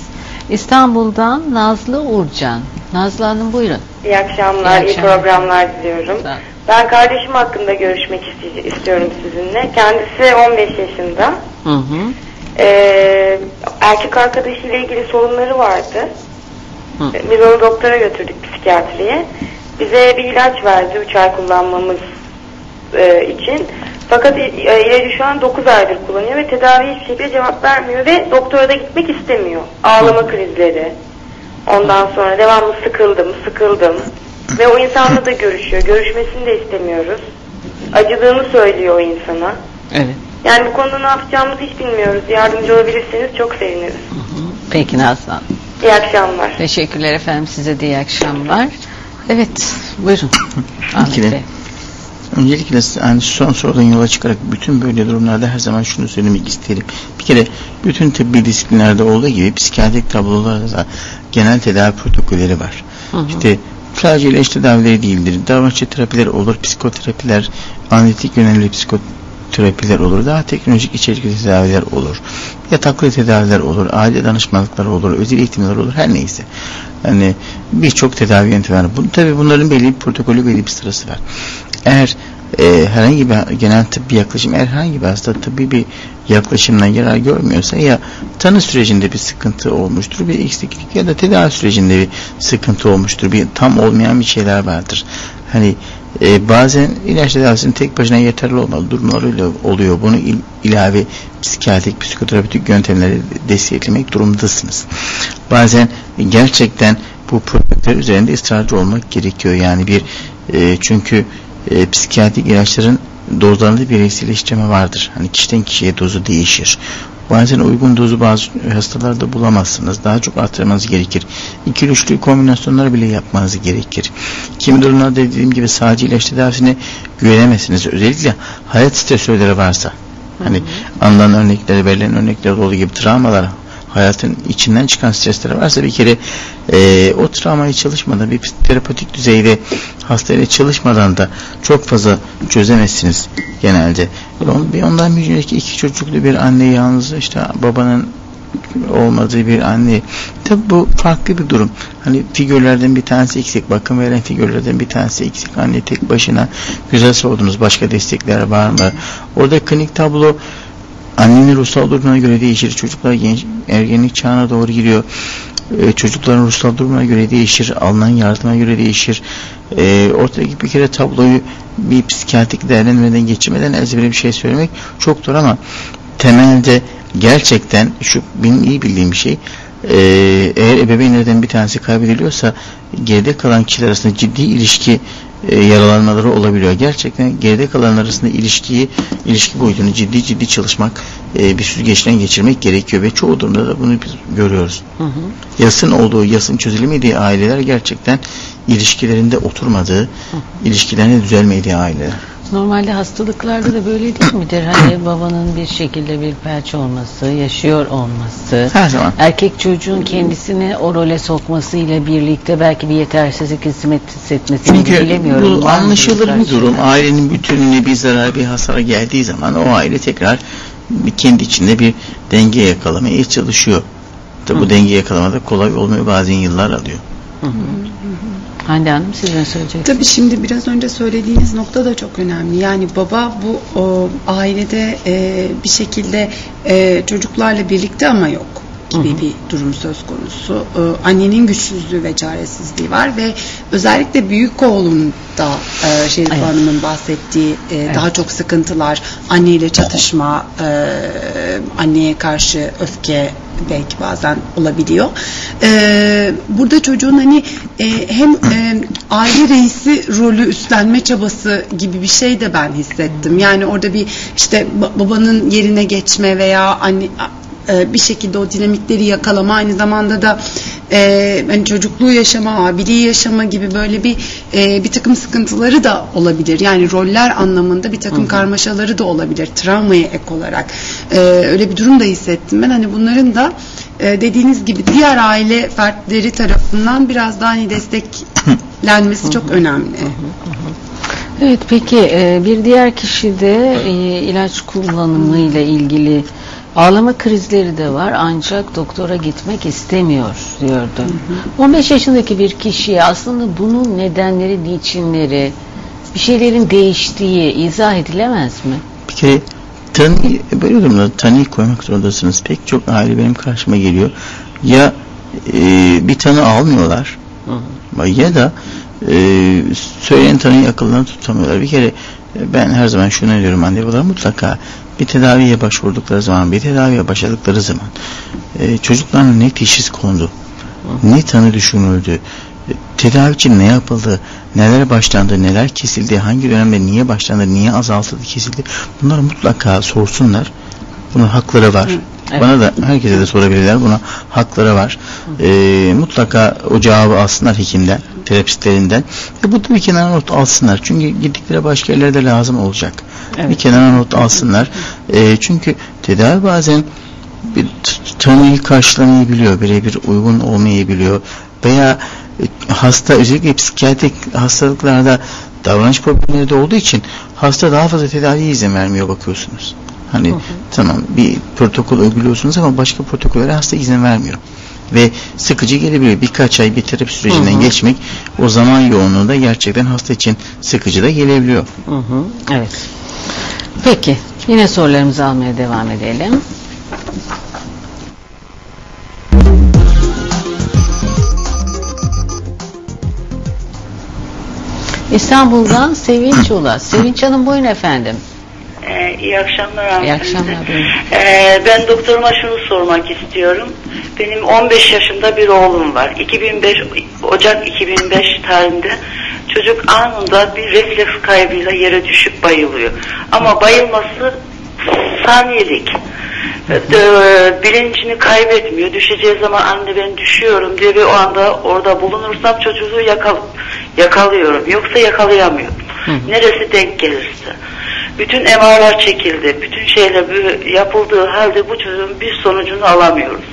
İstanbul'dan Nazlı Urcan. Nazlı Hanım buyurun. İyi akşamlar, iyi, iyi programlar diliyorum. Ben kardeşim hakkında görüşmek istiyorum sizinle. Kendisi 15 yaşında. Hı hı. Ee, erkek arkadaşıyla ilgili sorunları vardı. Hı. Biz onu doktora götürdük psikiyatriye bize bir ilaç verdi 3 ay kullanmamız e, için. Fakat e, ilacı şu an 9 aydır kullanıyor ve tedavi hiçbir şekilde cevap vermiyor ve doktora da gitmek istemiyor. Ağlama krizleri. Ondan sonra devamlı sıkıldım, sıkıldım. Ve o insanla da görüşüyor. Görüşmesini de istemiyoruz. Acıdığını söylüyor o insana. Evet. Yani bu konuda ne yapacağımızı hiç bilmiyoruz. Yardımcı olabilirseniz çok seviniriz. Peki Nazlı İyi akşamlar. Teşekkürler efendim. Size de iyi akşamlar. Evet. Buyurun. <laughs> Bey. Öncelikle yani son sorudan yola çıkarak bütün böyle durumlarda her zaman şunu söylemek isterim. Bir kere bütün tıbbi disiplinlerde olduğu gibi psikiyatrik tablolarda da genel tedavi protokolleri var. Hı hı. İşte sadece ilaç tedavileri değildir. Davranışçı terapiler olur, psikoterapiler, analitik yönelimli psikoterapiler olur. Daha teknolojik içerikli tedaviler olur. Yataklı tedaviler olur, aile danışmanlıkları olur, özel eğitimler olur, her neyse. Yani birçok tedavi yöntemi var. Bu, tabii bunların belli bir protokolü, belli bir sırası var eğer e, herhangi bir genel tıbbi yaklaşım eğer herhangi bir hasta tıbbi bir yaklaşımdan yarar görmüyorsa ya tanı sürecinde bir sıkıntı olmuştur bir eksiklik ya da tedavi sürecinde bir sıkıntı olmuştur bir tam olmayan bir şeyler vardır hani e, bazen ilaç tedavisinin tek başına yeterli olmalı durumları oluyor bunu il, ilave psikiyatrik psikoterapötik yöntemleri desteklemek durumdasınız bazen gerçekten bu problemler üzerinde ısrarcı olmak gerekiyor yani bir e, çünkü e, psikiyatrik ilaçların dozlarında bireyselleştirme vardır. Hani kişiden kişiye dozu değişir. Bazen uygun dozu bazı hastalarda bulamazsınız. Daha çok arttırmanız gerekir. İki üçlü kombinasyonlar bile yapmanız gerekir. Kimi durumlarda dediğim gibi sadece ilaç tedavisine güvenemezsiniz. Özellikle hayat stresörleri varsa. Hani anılan örnekleri, verilen örnekler olduğu gibi travmalar, hayatın içinden çıkan stresleri varsa bir kere e, o travmayı çalışmadan bir terapötik düzeyde hastayla çalışmadan da çok fazla çözemezsiniz genelde. Bir ondan önceki iki çocuklu bir anne yalnız işte babanın olmadığı bir anne. Tabi bu farklı bir durum. Hani figürlerden bir tanesi eksik. Bakım veren figürlerden bir tanesi eksik. Anne tek başına güzel sordunuz. Başka destekler var mı? Orada klinik tablo annenin ruhsal durumuna göre değişir. Çocuklar genç, ergenlik çağına doğru giriyor. Ee, çocukların ruhsal durumuna göre değişir. Alınan yardıma göre değişir. Ee, ortadaki bir kere tabloyu bir psikiyatrik değerlendirmeden geçirmeden ezbere bir şey söylemek çok zor ama temelde gerçekten şu benim iyi bildiğim bir şey e, eğer ebeveynlerden bir tanesi kaybediliyorsa geride kalan kişiler arasında ciddi ilişki e, yaralanmaları olabiliyor. Gerçekten geride kalan arasında ilişkiyi, ilişki boyutunu ciddi ciddi çalışmak, e, bir süzgeçten geçirmek gerekiyor ve çoğu durumda da bunu biz görüyoruz. Hı hı. Yasın olduğu, yasın çözülemediği aileler gerçekten ilişkilerinde oturmadığı, hı. ilişkilerine düzelmediği aileler. Normalde hastalıklarda da böyle değil midir? Hani <clears throat> babanın bir şekilde bir felç olması, yaşıyor olması, Her zaman. erkek çocuğun kendisini o role sokması ile birlikte belki bir yetersizlik hissetmesi Çünkü bilemiyorum. bu anlaşılır bir durum. Ailenin bütününe bir zarar, bir hasar geldiği zaman o aile tekrar kendi içinde bir denge yakalamaya çalışıyor. Tabi bu denge yakalamada kolay olmuyor. Bazen yıllar alıyor. Hı hı. Hande Hanım siz ne söyleyeceksiniz? Tabii şimdi biraz önce söylediğiniz nokta da çok önemli. Yani baba bu o, ailede e, bir şekilde e, çocuklarla birlikte ama yok gibi Hı-hı. bir durum söz konusu. Ee, annenin güçsüzlüğü ve çaresizliği var ve özellikle büyük oğlum da e, Şerif evet. Hanım'ın bahsettiği e, evet. daha çok sıkıntılar, anneyle çatışma, e, anneye karşı öfke belki bazen olabiliyor. E, burada çocuğun hani e, hem e, aile reisi rolü üstlenme çabası gibi bir şey de ben hissettim. Yani orada bir işte babanın yerine geçme veya anne e, bir şekilde o dinamikleri yakalama aynı zamanda da e, hani çocukluğu yaşama, abiliği yaşama gibi böyle bir e, bir takım sıkıntıları da olabilir. Yani roller anlamında bir takım Hı-hı. karmaşaları da olabilir. Travmaya ek olarak. E, öyle bir durum da hissettim ben. Hani bunların da e, dediğiniz gibi diğer aile fertleri tarafından biraz daha hani desteklenmesi çok önemli. Evet peki e, bir diğer kişi de e, ilaç kullanımı ile ilgili Ağlama krizleri de var ancak doktora gitmek istemiyor diyordu. Hı hı. 15 yaşındaki bir kişiye aslında bunun nedenleri, niçinleri, bir şeylerin değiştiği izah edilemez mi? Bir kere tanı, böyle durumda tanıyı koymak zorundasınız. Pek çok aile benim karşıma geliyor. Ya e, bir tanı almıyorlar hı hı. ya da e, söyleyen tanıyı akıllarına tutamıyorlar. Bir kere ben her zaman şunu diyorum anneler mutlaka bir tedaviye başvurdukları zaman, bir tedaviye başladıkları zaman e, çocuklarına ne teşhis kondu, ne tanı düşünüldü, tedavi için ne yapıldı, neler başlandı, neler kesildi, hangi dönemde niye başlandı, niye azaltıldı, kesildi bunları mutlaka sorsunlar. Bunun hakları var. Evet. Bana da herkese de sorabilirler. Buna hakları var. Ee, mutlaka o cevabı alsınlar hekimden, terapistlerinden. Ve bu da bir kenara not alsınlar. Çünkü gittikleri başka yerlerde lazım olacak. Evet. Bir kenara not alsınlar. Ee, çünkü tedavi bazen bir tanıyı karşılamayabiliyor, birebir uygun olmayabiliyor veya e, hasta özellikle psikiyatrik hastalıklarda davranış problemleri de olduğu için hasta daha fazla tedaviye izin vermiyor bakıyorsunuz. Hani hı hı. tamam bir protokol uyguluyorsunuz ama başka protokollere hasta izin vermiyor. Ve sıkıcı gelebiliyor. Birkaç ay bir terapi sürecinden hı hı. geçmek o zaman yoğunluğunda gerçekten hasta için sıkıcı da gelebiliyor. Hı hı. Evet. Peki yine sorularımızı almaya devam edelim. İstanbul'dan Sevinç Ula. Sevinç Hanım buyurun efendim. Ee, iyi akşamlar. İyi akşamlar. Ee, ben doktoruma şunu sormak istiyorum. Benim 15 yaşında bir oğlum var. 2005 Ocak 2005 tarihinde çocuk anında bir refleks kaybıyla yere düşüp bayılıyor. Ama bayılması saniyelik. Ee, bilincini kaybetmiyor. Düşeceği zaman anne ben düşüyorum diye ve o anda orada bulunursam çocuğu yakal yakalıyorum. Yoksa yakalayamıyorum. Hı. Neresi denk gelirse. Bütün MR'lar çekildi. Bütün şeyler yapıldığı halde bu çocuğun bir sonucunu alamıyoruz.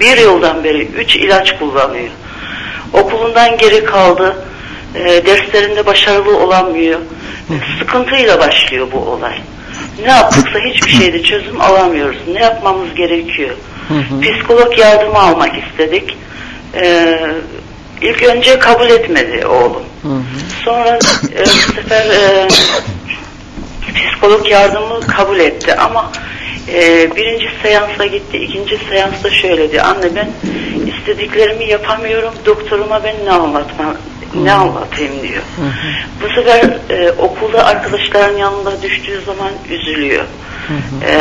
Bir yıldan beri üç ilaç kullanıyor. Okulundan geri kaldı. E, derslerinde başarılı olamıyor. Sıkıntıyla başlıyor bu olay. Ne yaptıksa hiçbir şeyde çözüm alamıyoruz. Ne yapmamız gerekiyor? Psikolog yardımı almak istedik. Ee, ilk önce kabul etmedi oğlum. Sonra e, bu sefer e, psikolog yardımı kabul etti ama e, birinci seansa gitti, ikinci seansta şöyle diyor. Anne ben istediklerimi yapamıyorum, doktoruma ben ne anlatmam, ne anlatayım diyor. Hı hı. Bu sefer e, okulda arkadaşların yanında düştüğü zaman üzülüyor. Hı. E,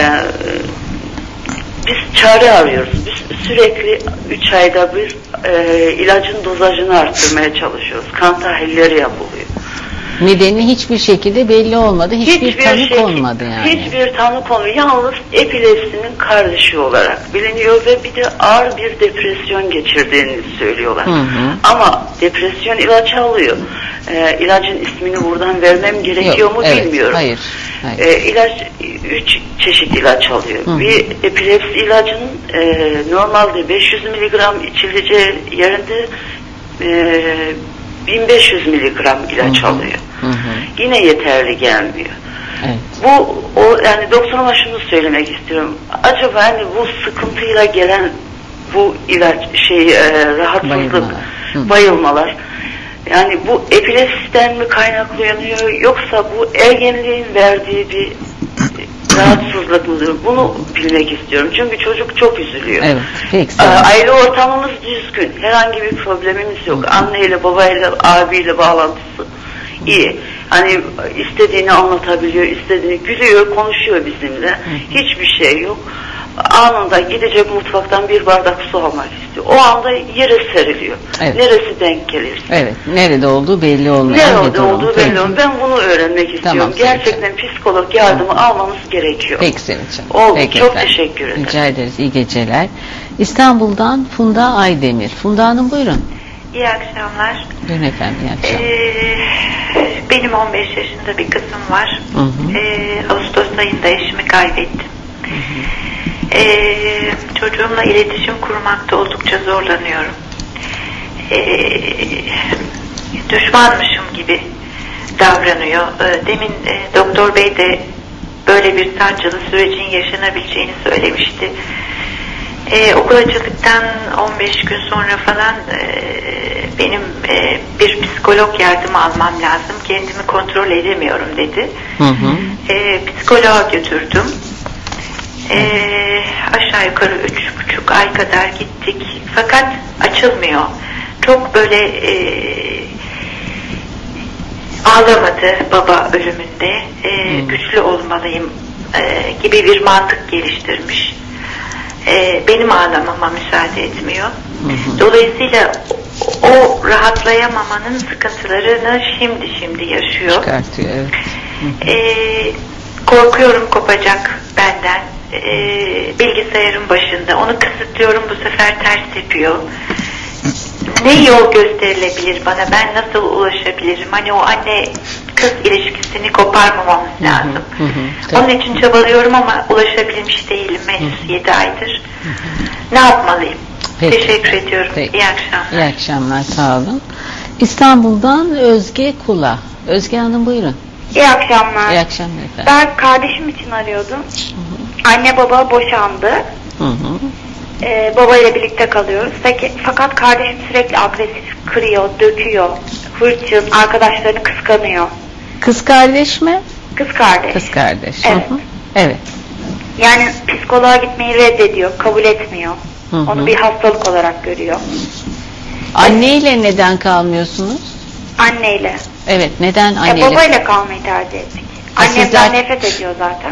biz çare arıyoruz. Biz sürekli 3 ayda bir e, ilacın dozajını arttırmaya çalışıyoruz. Kan tahlilleri yapılıyor. Nedeni hiçbir şekilde belli olmadı. Hiçbir, hiçbir tanı şey, konmadı yani. Hiçbir tanı konmuyor. Yalnız epilepsinin kardeşi olarak biliniyor ve bir de ağır bir depresyon geçirdiğini söylüyorlar. Hı hı. Ama depresyon ilacı alıyor. Ee, ilacın ismini buradan vermem gerekiyor Yok, mu evet, bilmiyorum. Hayır. hayır. Ee, ilaç üç çeşit ilaç alıyor. Hı. Bir epilepsi ilacının e, normalde 500 miligram içileceği yerinde e, 1500 miligram ilaç hı. alıyor. Hı hı. Yine yeterli gelmiyor. Evet. Bu o yani doktoruma şunu söylemek istiyorum. Acaba hani bu sıkıntıyla gelen bu ilaç şey e, rahatsızlık, bayılmalar. bayılmalar yani bu epilepsiden mi kaynaklanıyor yoksa bu ergenliğin verdiği bir rahatsızlık mıdır? Bunu bilmek istiyorum. Çünkü çocuk çok üzülüyor. Evet. Peki. Aile ortamımız düzgün. Herhangi bir problemimiz yok. Anneyle, babayla, abiyle bağlantısı iyi. Hani istediğini anlatabiliyor, istediğini gülüyor, konuşuyor bizimle. Hiçbir şey yok anında gidecek mutfaktan bir bardak su almak istiyor. O anda yere seriliyor. Evet. Neresi denk gelir? Evet. Nerede olduğu belli olmayan Nerede olduğu belli olmuyor. Ben bunu öğrenmek istiyorum. Tamam, Gerçekten Sevinç. psikolog yardımı tamam. almamız gerekiyor. Peki Sevinç Oldu. Peki Çok efendim. teşekkür ederim. Rica ederiz. İyi geceler. İstanbul'dan Funda Aydemir. Funda Hanım buyurun. İyi akşamlar. Buyurun efendim. İyi akşamlar. Ee, benim 15 yaşında bir kızım var. Hı hı. Ee, Ağustos ayında eşimi kaybettim. Hı hı. Ee, çocuğumla iletişim kurmakta oldukça zorlanıyorum. Ee, düşmanmışım gibi davranıyor. Ee, demin e, doktor bey de böyle bir sancılı sürecin yaşanabileceğini söylemişti. Ee, okul açıldıktan 15 gün sonra falan e, benim e, bir psikolog yardımı almam lazım. Kendimi kontrol edemiyorum dedi. Hı hı. E, psikoloğa götürdüm. E, aşağı yukarı üç buçuk ay kadar gittik. Fakat açılmıyor. Çok böyle e, ağlamadı baba ölümünde. E. Güçlü olmalıyım e, gibi bir mantık geliştirmiş. E, benim ağlamama müsaade etmiyor. Dolayısıyla o rahatlayamamanın sıkıntılarını şimdi şimdi yaşıyor. Çıkartıyor evet. E, korkuyorum kopacak benden. E, bilgisayarın başında. Onu kısıtlıyorum bu sefer ters yapıyor ne yol gösterilebilir bana? Ben nasıl ulaşabilirim? Hani o anne kız ilişkisini koparmamamız lazım. Hı hı, hı, Onun için çabalıyorum ama ulaşabilmiş değilim. Henüz 7 aydır. Ne yapmalıyım? Peki. Teşekkür ediyorum. Peki. İyi akşamlar. İyi akşamlar. Sağ olun. İstanbul'dan Özge Kula. Özge Hanım buyurun. İyi akşamlar. İyi akşamlar efendim. Ben kardeşim için arıyordum. Hı hı. Anne baba boşandı. Hı hı e, babayla birlikte kalıyoruz. Fakat kardeşim sürekli agresif, kırıyor, döküyor, hırçın, arkadaşlarını kıskanıyor. Kız kardeş mi? Kız kardeş. Kız kardeş. Evet. Hı hı. Evet. Yani psikoloğa gitmeyi reddediyor, kabul etmiyor. Hı hı. Onu bir hastalık olarak görüyor. Anneyle neden kalmıyorsunuz? Anneyle. Evet, neden anneyle? E, babayla kalmayı tercih ettik. Annemden Sizler... nefret ediyor zaten.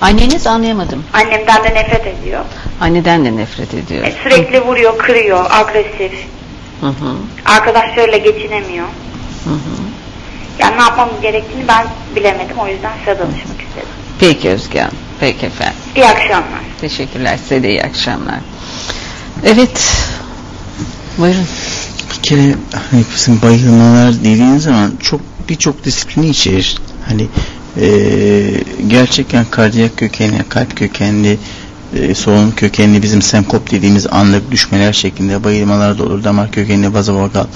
Anneniz anlayamadım. Annemden de nefret ediyor. Anneden de nefret ediyor. E, sürekli vuruyor, kırıyor, agresif. Hı hı. Arkadaşlarıyla geçinemiyor. Hı hı. Yani ne yapmam gerektiğini ben bilemedim. O yüzden size danışmak istedim. Peki Özge Hanım. Peki efendim. İyi akşamlar. Teşekkürler. Size de iyi akşamlar. Evet. Buyurun. Bir kere hani bizim bayılmalar dediğin zaman çok birçok disiplini içerir. Hani e, gerçekten kardiyak kökenli, kalp kökenli, e, solunum kökenli bizim senkop dediğimiz anlık düşmeler şeklinde bayılmalar da olur. Damar kökenli vazovagal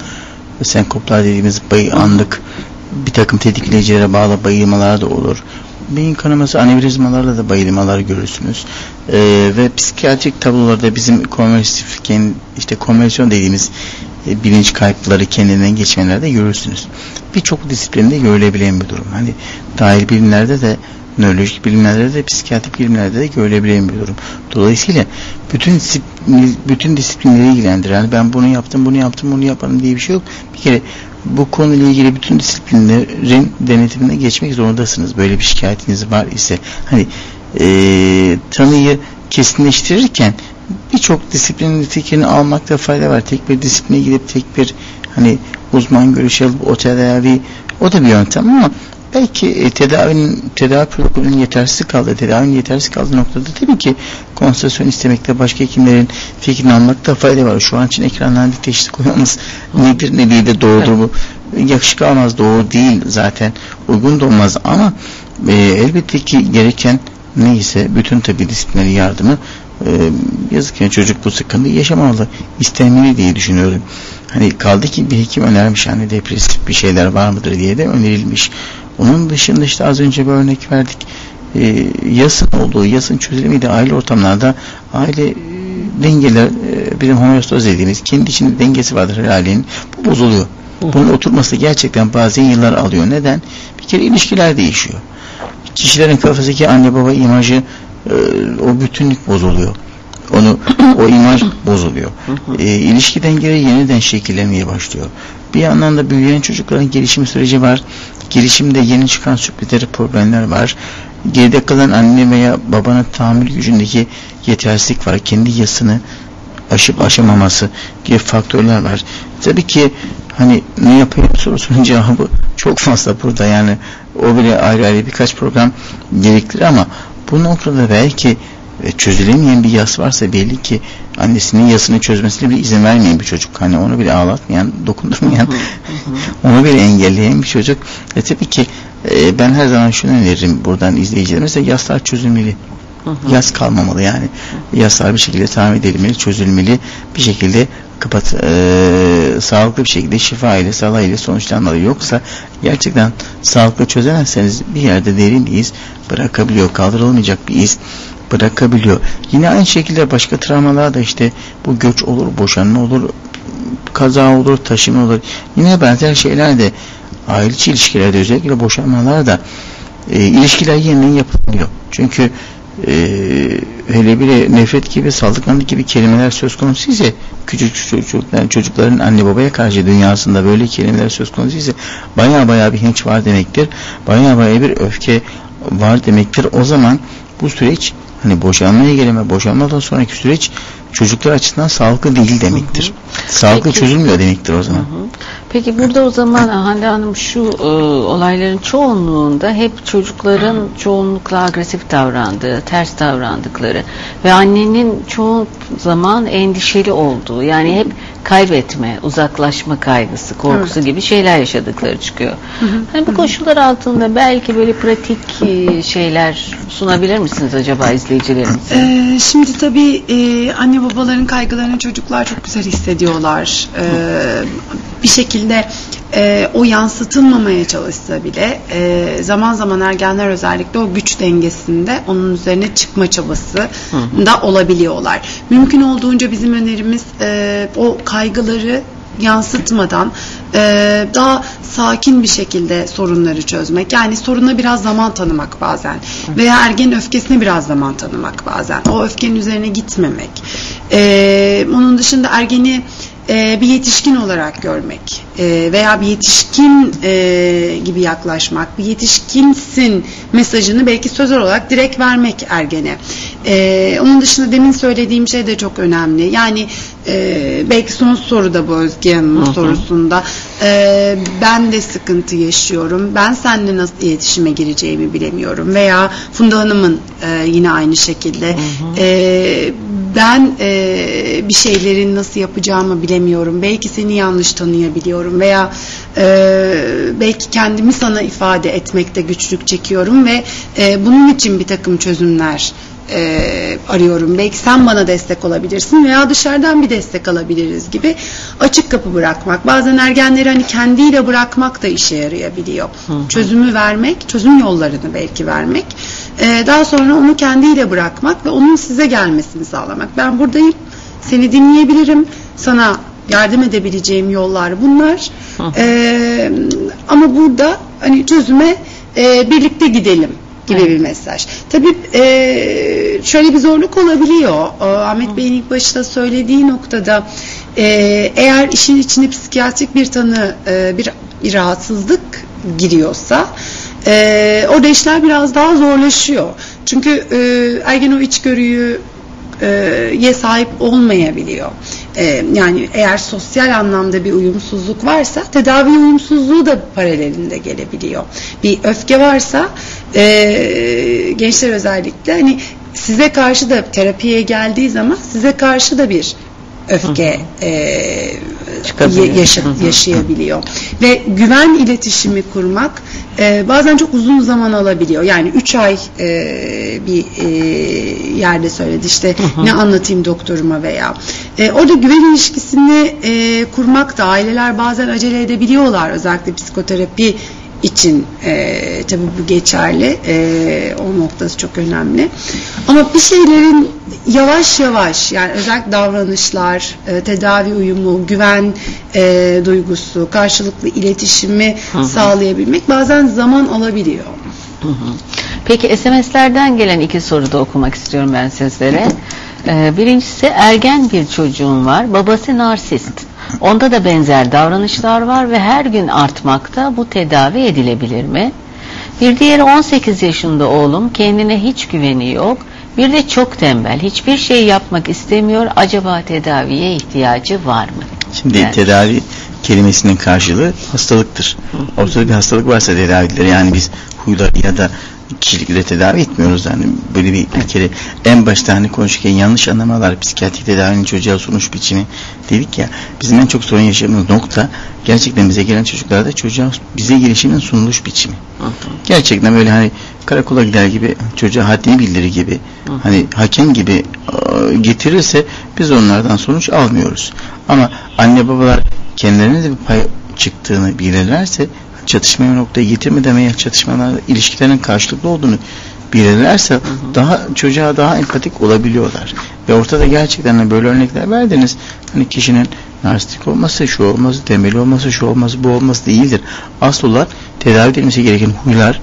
senkoplar dediğimiz bayı anlık bir takım tetikleyicilere bağlı bayılmalar da olur. Beyin kanaması anevrizmalarla da bayılmalar görürsünüz. Ee, ve psikiyatrik tablolarda bizim konversifken işte konversiyon dediğimiz e, bilinç kayıpları kendinden geçmelerde görürsünüz. Birçok disiplinde görülebilen bir durum. Hani dahil bilimlerde de nörolojik bilimlerde de psikiyatrik bilimlerde de görülebilen bir durum. Dolayısıyla bütün bütün disiplinleri ilgilendiren yani ben bunu yaptım, bunu yaptım, bunu yaparım diye bir şey yok. Bir kere bu konuyla ilgili bütün disiplinlerin denetimine geçmek zorundasınız. Böyle bir şikayetiniz var ise hani e, tanıyı kesinleştirirken birçok disiplinin fikrini almakta fayda var. Tek bir disipline gidip tek bir hani uzman görüşü alıp o tedavi o da bir yöntem ama belki e, tedavinin tedavi protokolünün yetersiz kaldığı tedavinin yetersiz kaldığı noktada tabii ki konsültasyon istemekte başka hekimlerin fikrini almakta fayda var. Şu an için ekrandan teşhis koymamız nedir ne değil de doğrudur bu. Yakışık almaz doğru değil zaten uygun da olmaz ama e, elbette ki gereken neyse bütün tabi disiplinleri yardımı e, yazık yani çocuk bu sıkıntı yaşamalı istemeli diye düşünüyorum. Hani kaldı ki bir hekim önermiş hani depresif bir şeyler var mıdır diye de önerilmiş. Onun dışında işte az önce bir örnek verdik. E, yasın olduğu, yasın çözülümüyle aile ortamlarda aile e, dengeler e, bizim homeostoz dediğimiz kendi içinde dengesi vardır her ailenin. Bu bozuluyor. Bunun oturması gerçekten bazen yıllar alıyor. Neden? Bir kere ilişkiler değişiyor. Kişilerin kafasındaki anne baba imajı e, o bütünlük bozuluyor. Onu <coughs> o imaj bozuluyor. E, ilişki dengeleri yeniden şekillenmeye başlıyor. Bir yandan da büyüyen çocukların gelişim süreci var. Gelişimde yeni çıkan sürprizleri problemler var. Geride kalan anne veya babanın tahammül gücündeki yetersizlik var. Kendi yasını aşıp aşamaması gibi faktörler var. Tabii ki hani ne yapayım sorusunun <laughs> cevabı çok fazla burada yani o bile ayrı ayrı birkaç program gerektirir ama bu noktada belki e, çözülemeyen bir yas varsa belli ki annesinin yasını çözmesine bile izin vermeyen bir çocuk. Hani onu bile ağlatmayan, dokundurmayan, <laughs> onu bile engelleyen bir çocuk. E tabii ki e, ben her zaman şunu öneririm buradan izleyicilerimize yaslar çözülmeli. Yas kalmamalı yani. Yaslar bir şekilde tamir edilmeli, çözülmeli. Bir şekilde kapat e, sağlıklı bir şekilde şifa ile sala ile sonuçlanmalı. Yoksa gerçekten sağlıklı çözemezseniz bir yerde derin iz bırakabiliyor. Kaldırılmayacak bir iz bırakabiliyor. Yine aynı şekilde başka travmalar da işte bu göç olur, boşanma olur, kaza olur, taşıma olur. Yine benzer şeyler de aile içi ilişkilerde özellikle boşanmalar da e, ilişkiler yeniden yapılıyor. Çünkü e, hele bile nefret gibi saldırganlık gibi kelimeler söz konusu ise küçük çocuklar, çocukların anne babaya karşı dünyasında böyle kelimeler söz konusu ise baya baya bir hinç var demektir. Baya baya bir öfke var demektir. O zaman bu süreç hani boşanmaya geleme boşanmadan sonraki süreç çocuklar açısından sağlıklı değil demektir. Hı hı. Sağlıklı Peki, çözülmüyor demektir o zaman. Hı hı. Peki burada o zaman Hande Hanım şu e, olayların çoğunluğunda hep çocukların çoğunlukla agresif davrandığı, ters davrandıkları ve annenin çoğu zaman endişeli olduğu yani hep kaybetme, uzaklaşma kaygısı, korkusu evet. gibi şeyler yaşadıkları çıkıyor. Hı hı. Hani bu koşullar altında belki böyle pratik e, şeyler sunabilir misiniz acaba izleyicilerimize? Ee, şimdi tabii e, anne babaların kaygılarını çocuklar çok güzel hissediyorlar. Ee, bir şekilde e, o yansıtılmamaya çalışsa bile e, zaman zaman ergenler özellikle o güç dengesinde onun üzerine çıkma çabası hı da olabiliyorlar. Mümkün olduğunca bizim önerimiz e, o kaygıları yansıtmadan e, daha sakin bir şekilde sorunları çözmek. Yani soruna biraz zaman tanımak bazen. Veya ergen öfkesine biraz zaman tanımak bazen. O öfkenin üzerine gitmemek. E, onun dışında ergeni e, bir yetişkin olarak görmek e, veya bir yetişkin e, gibi yaklaşmak, bir yetişkinsin mesajını belki sözel olarak direkt vermek ergene. E, onun dışında demin söylediğim şey de çok önemli. Yani e, belki son soruda bu Özge Hanım'ın sorusunda e, ben de sıkıntı yaşıyorum. Ben seninle nasıl iletişime gireceğimi bilemiyorum. Veya Funda Hanım'ın e, yine aynı şekilde hı hı. E, ben e, bir şeylerin nasıl yapacağımı bilemiyorum. Belki seni yanlış tanıyabiliyorum veya e, belki kendimi sana ifade etmekte güçlük çekiyorum ve e, bunun için bir takım çözümler e, arıyorum. Belki sen bana destek olabilirsin veya dışarıdan bir destek alabiliriz gibi açık kapı bırakmak. Bazen ergenleri hani kendiyle bırakmak da işe yarayabiliyor. Hı hı. Çözümü vermek, çözüm yollarını belki vermek. E, daha sonra onu kendiyle bırakmak ve onun size gelmesini sağlamak. Ben buradayım, seni dinleyebilirim, sana yardım edebileceğim yollar bunlar. E, ama burada hani çözüme e, birlikte gidelim gibi evet. bir mesaj. Tabii e, şöyle bir zorluk olabiliyor. E, Ahmet Bey'in ilk başta söylediği noktada e, eğer işin içine psikiyatrik bir tanı, e, bir, bir rahatsızlık giriyorsa e, orada işler biraz daha zorlaşıyor. Çünkü e, ergen o içgörüyü e, ye sahip olmayabiliyor. E, yani eğer sosyal anlamda bir uyumsuzluk varsa tedavi uyumsuzluğu da paralelinde gelebiliyor. Bir öfke varsa e, gençler özellikle hani size karşı da terapiye geldiği zaman size karşı da bir öfke e, yaşa, yaşayabiliyor. Ve güven iletişimi kurmak e, bazen çok uzun zaman alabiliyor. Yani 3 ay e, bir e, yerde söyledi işte ne anlatayım doktoruma veya. E, orada güven ilişkisini e, kurmak da aileler bazen acele edebiliyorlar özellikle psikoterapi için e, tabii bu geçerli. E, o noktası çok önemli. Ama bir şeylerin yavaş yavaş yani özellikle davranışlar, e, tedavi uyumu, güven e, duygusu, karşılıklı iletişimi hı hı. sağlayabilmek bazen zaman alabiliyor. Hı hı. Peki SMS'lerden gelen iki soru da okumak istiyorum ben sizlere. Ee, birincisi ergen bir çocuğum var. Babası narsist. Onda da benzer davranışlar var ve her gün artmakta. Bu tedavi edilebilir mi? Bir diğeri 18 yaşında oğlum. Kendine hiç güveni yok. Bir de çok tembel. Hiçbir şey yapmak istemiyor. Acaba tedaviye ihtiyacı var mı? Şimdi yani. tedavi kelimesinin karşılığı hastalıktır. Ortada bir hastalık varsa tedavileri yani biz huylar ya da kişilikle tedavi etmiyoruz. Yani böyle bir, bir kere en başta hani konuşurken yanlış anlamalar psikiyatri tedavinin çocuğa sunuş biçimi dedik ya bizim en çok sorun yaşadığımız nokta gerçekten bize gelen çocuklarda çocuğa bize gelişimin sunuluş biçimi. Gerçekten böyle hani karakola gider gibi çocuğa haddini bildirir gibi hani hakem gibi e, getirirse biz onlardan sonuç almıyoruz. Ama anne babalar kendilerine de bir pay çıktığını bilirlerse çatışmaya noktaya getirmeden veya çatışmalar ilişkilerin karşılıklı olduğunu bilirlerse hı hı. daha çocuğa daha empatik olabiliyorlar. Ve ortada gerçekten böyle örnekler verdiniz. Hani kişinin narsistik olması, şu olması, temeli olması, şu olması, bu olması değildir. Asıl olan tedavi edilmesi gereken huylar,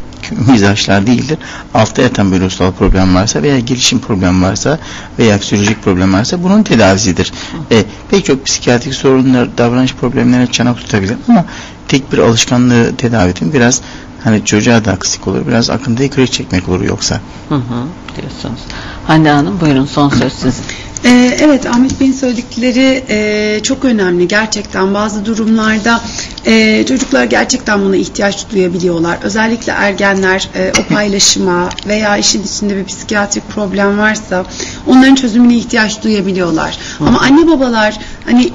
mizaçlar değildir. Altta yatan bir ruhsal problem varsa veya gelişim problem varsa veya psikolojik problem varsa bunun tedavisidir. E, pek çok psikiyatrik sorunlar, davranış problemlerine çanak tutabilir ama tek bir alışkanlığı tedavi edin biraz hani çocuğa da aksik olur. Biraz akıntıyı kırık çekmek olur yoksa. Hı hı, diyorsunuz. Hande Hanım buyurun son söz sizin. Ee, evet Ahmet Bey'in söyledikleri e, çok önemli. Gerçekten bazı durumlarda e, çocuklar gerçekten buna ihtiyaç duyabiliyorlar. Özellikle ergenler e, o paylaşıma veya işin içinde bir psikiyatrik problem varsa onların çözümüne ihtiyaç duyabiliyorlar. Hı. ama anne babalar hani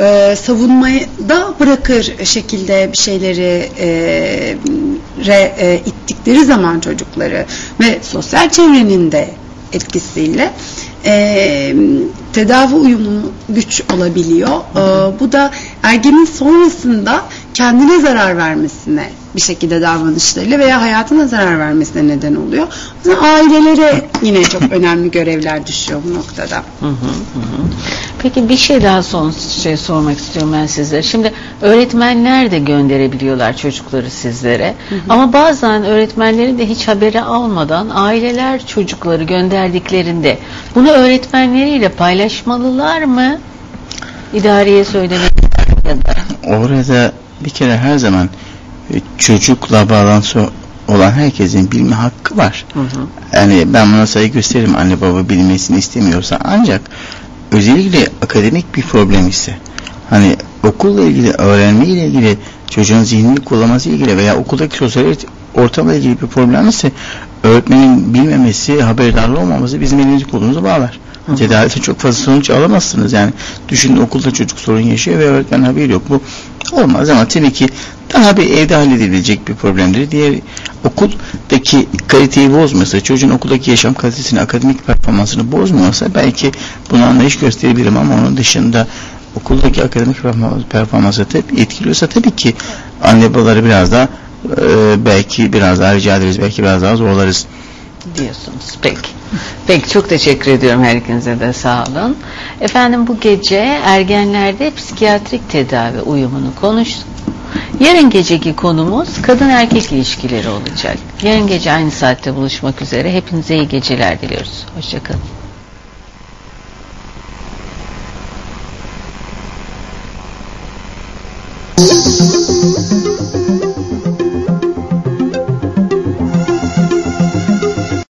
e, savunmayı da bırakır şekilde bir şeyleri e, re, e, ittikleri zaman çocukları ve sosyal çevrenin de etkisiyle e, tedavi uyumu güç olabiliyor. E, bu da ergenin sonrasında kendine zarar vermesine bir şekilde davranışlarıyla veya hayatına zarar vermesine neden oluyor. O zaman ailelere yine çok <laughs> önemli görevler düşüyor bu noktada. Hı hı hı. Peki bir şey daha son şey sormak istiyorum ben sizlere. Şimdi öğretmenler de gönderebiliyorlar çocukları sizlere. Hı hı. Ama bazen öğretmenlerin de hiç haberi almadan aileler çocukları gönderdiklerinde bunu öğretmenleriyle paylaşmalılar mı? İdareye söylemek ya da. Orada bir kere her zaman e, çocukla bağlantısı olan herkesin bilme hakkı var. Hı hı. Yani ben buna saygı gösteririm anne baba bilmesini istemiyorsa ancak özellikle akademik bir problem ise hani okulla ilgili öğrenme ile ilgili çocuğun zihnini kullanması ilgili veya okuldaki sosyal ortamla ilgili bir problem ise öğretmenin bilmemesi, haberdarlı olmaması bizim elimizi kolumuzu bağlar. Tedavide çok fazla sonuç alamazsınız. Yani düşünün okulda çocuk sorun yaşıyor ve öğretmen haberi yok. Bu olmaz ama tabii ki daha bir evde halledilecek bir problemdir. Diğer okuldaki kaliteyi bozmasa, çocuğun okuldaki yaşam kalitesini, akademik performansını bozmuyorsa belki bunu anlayış gösterebilirim ama onun dışında okuldaki akademik performansı tabii etkiliyorsa tabii ki anne babaları biraz daha e, belki biraz daha rica ederiz, belki biraz daha zorlarız. Diyorsunuz. Peki. Peki çok teşekkür ediyorum her ikinize de sağ olun. Efendim bu gece ergenlerde psikiyatrik tedavi uyumunu konuştuk. Yarın geceki konumuz kadın erkek ilişkileri olacak. Yarın gece aynı saatte buluşmak üzere. Hepinize iyi geceler diliyoruz. Hoşçakalın. Thank.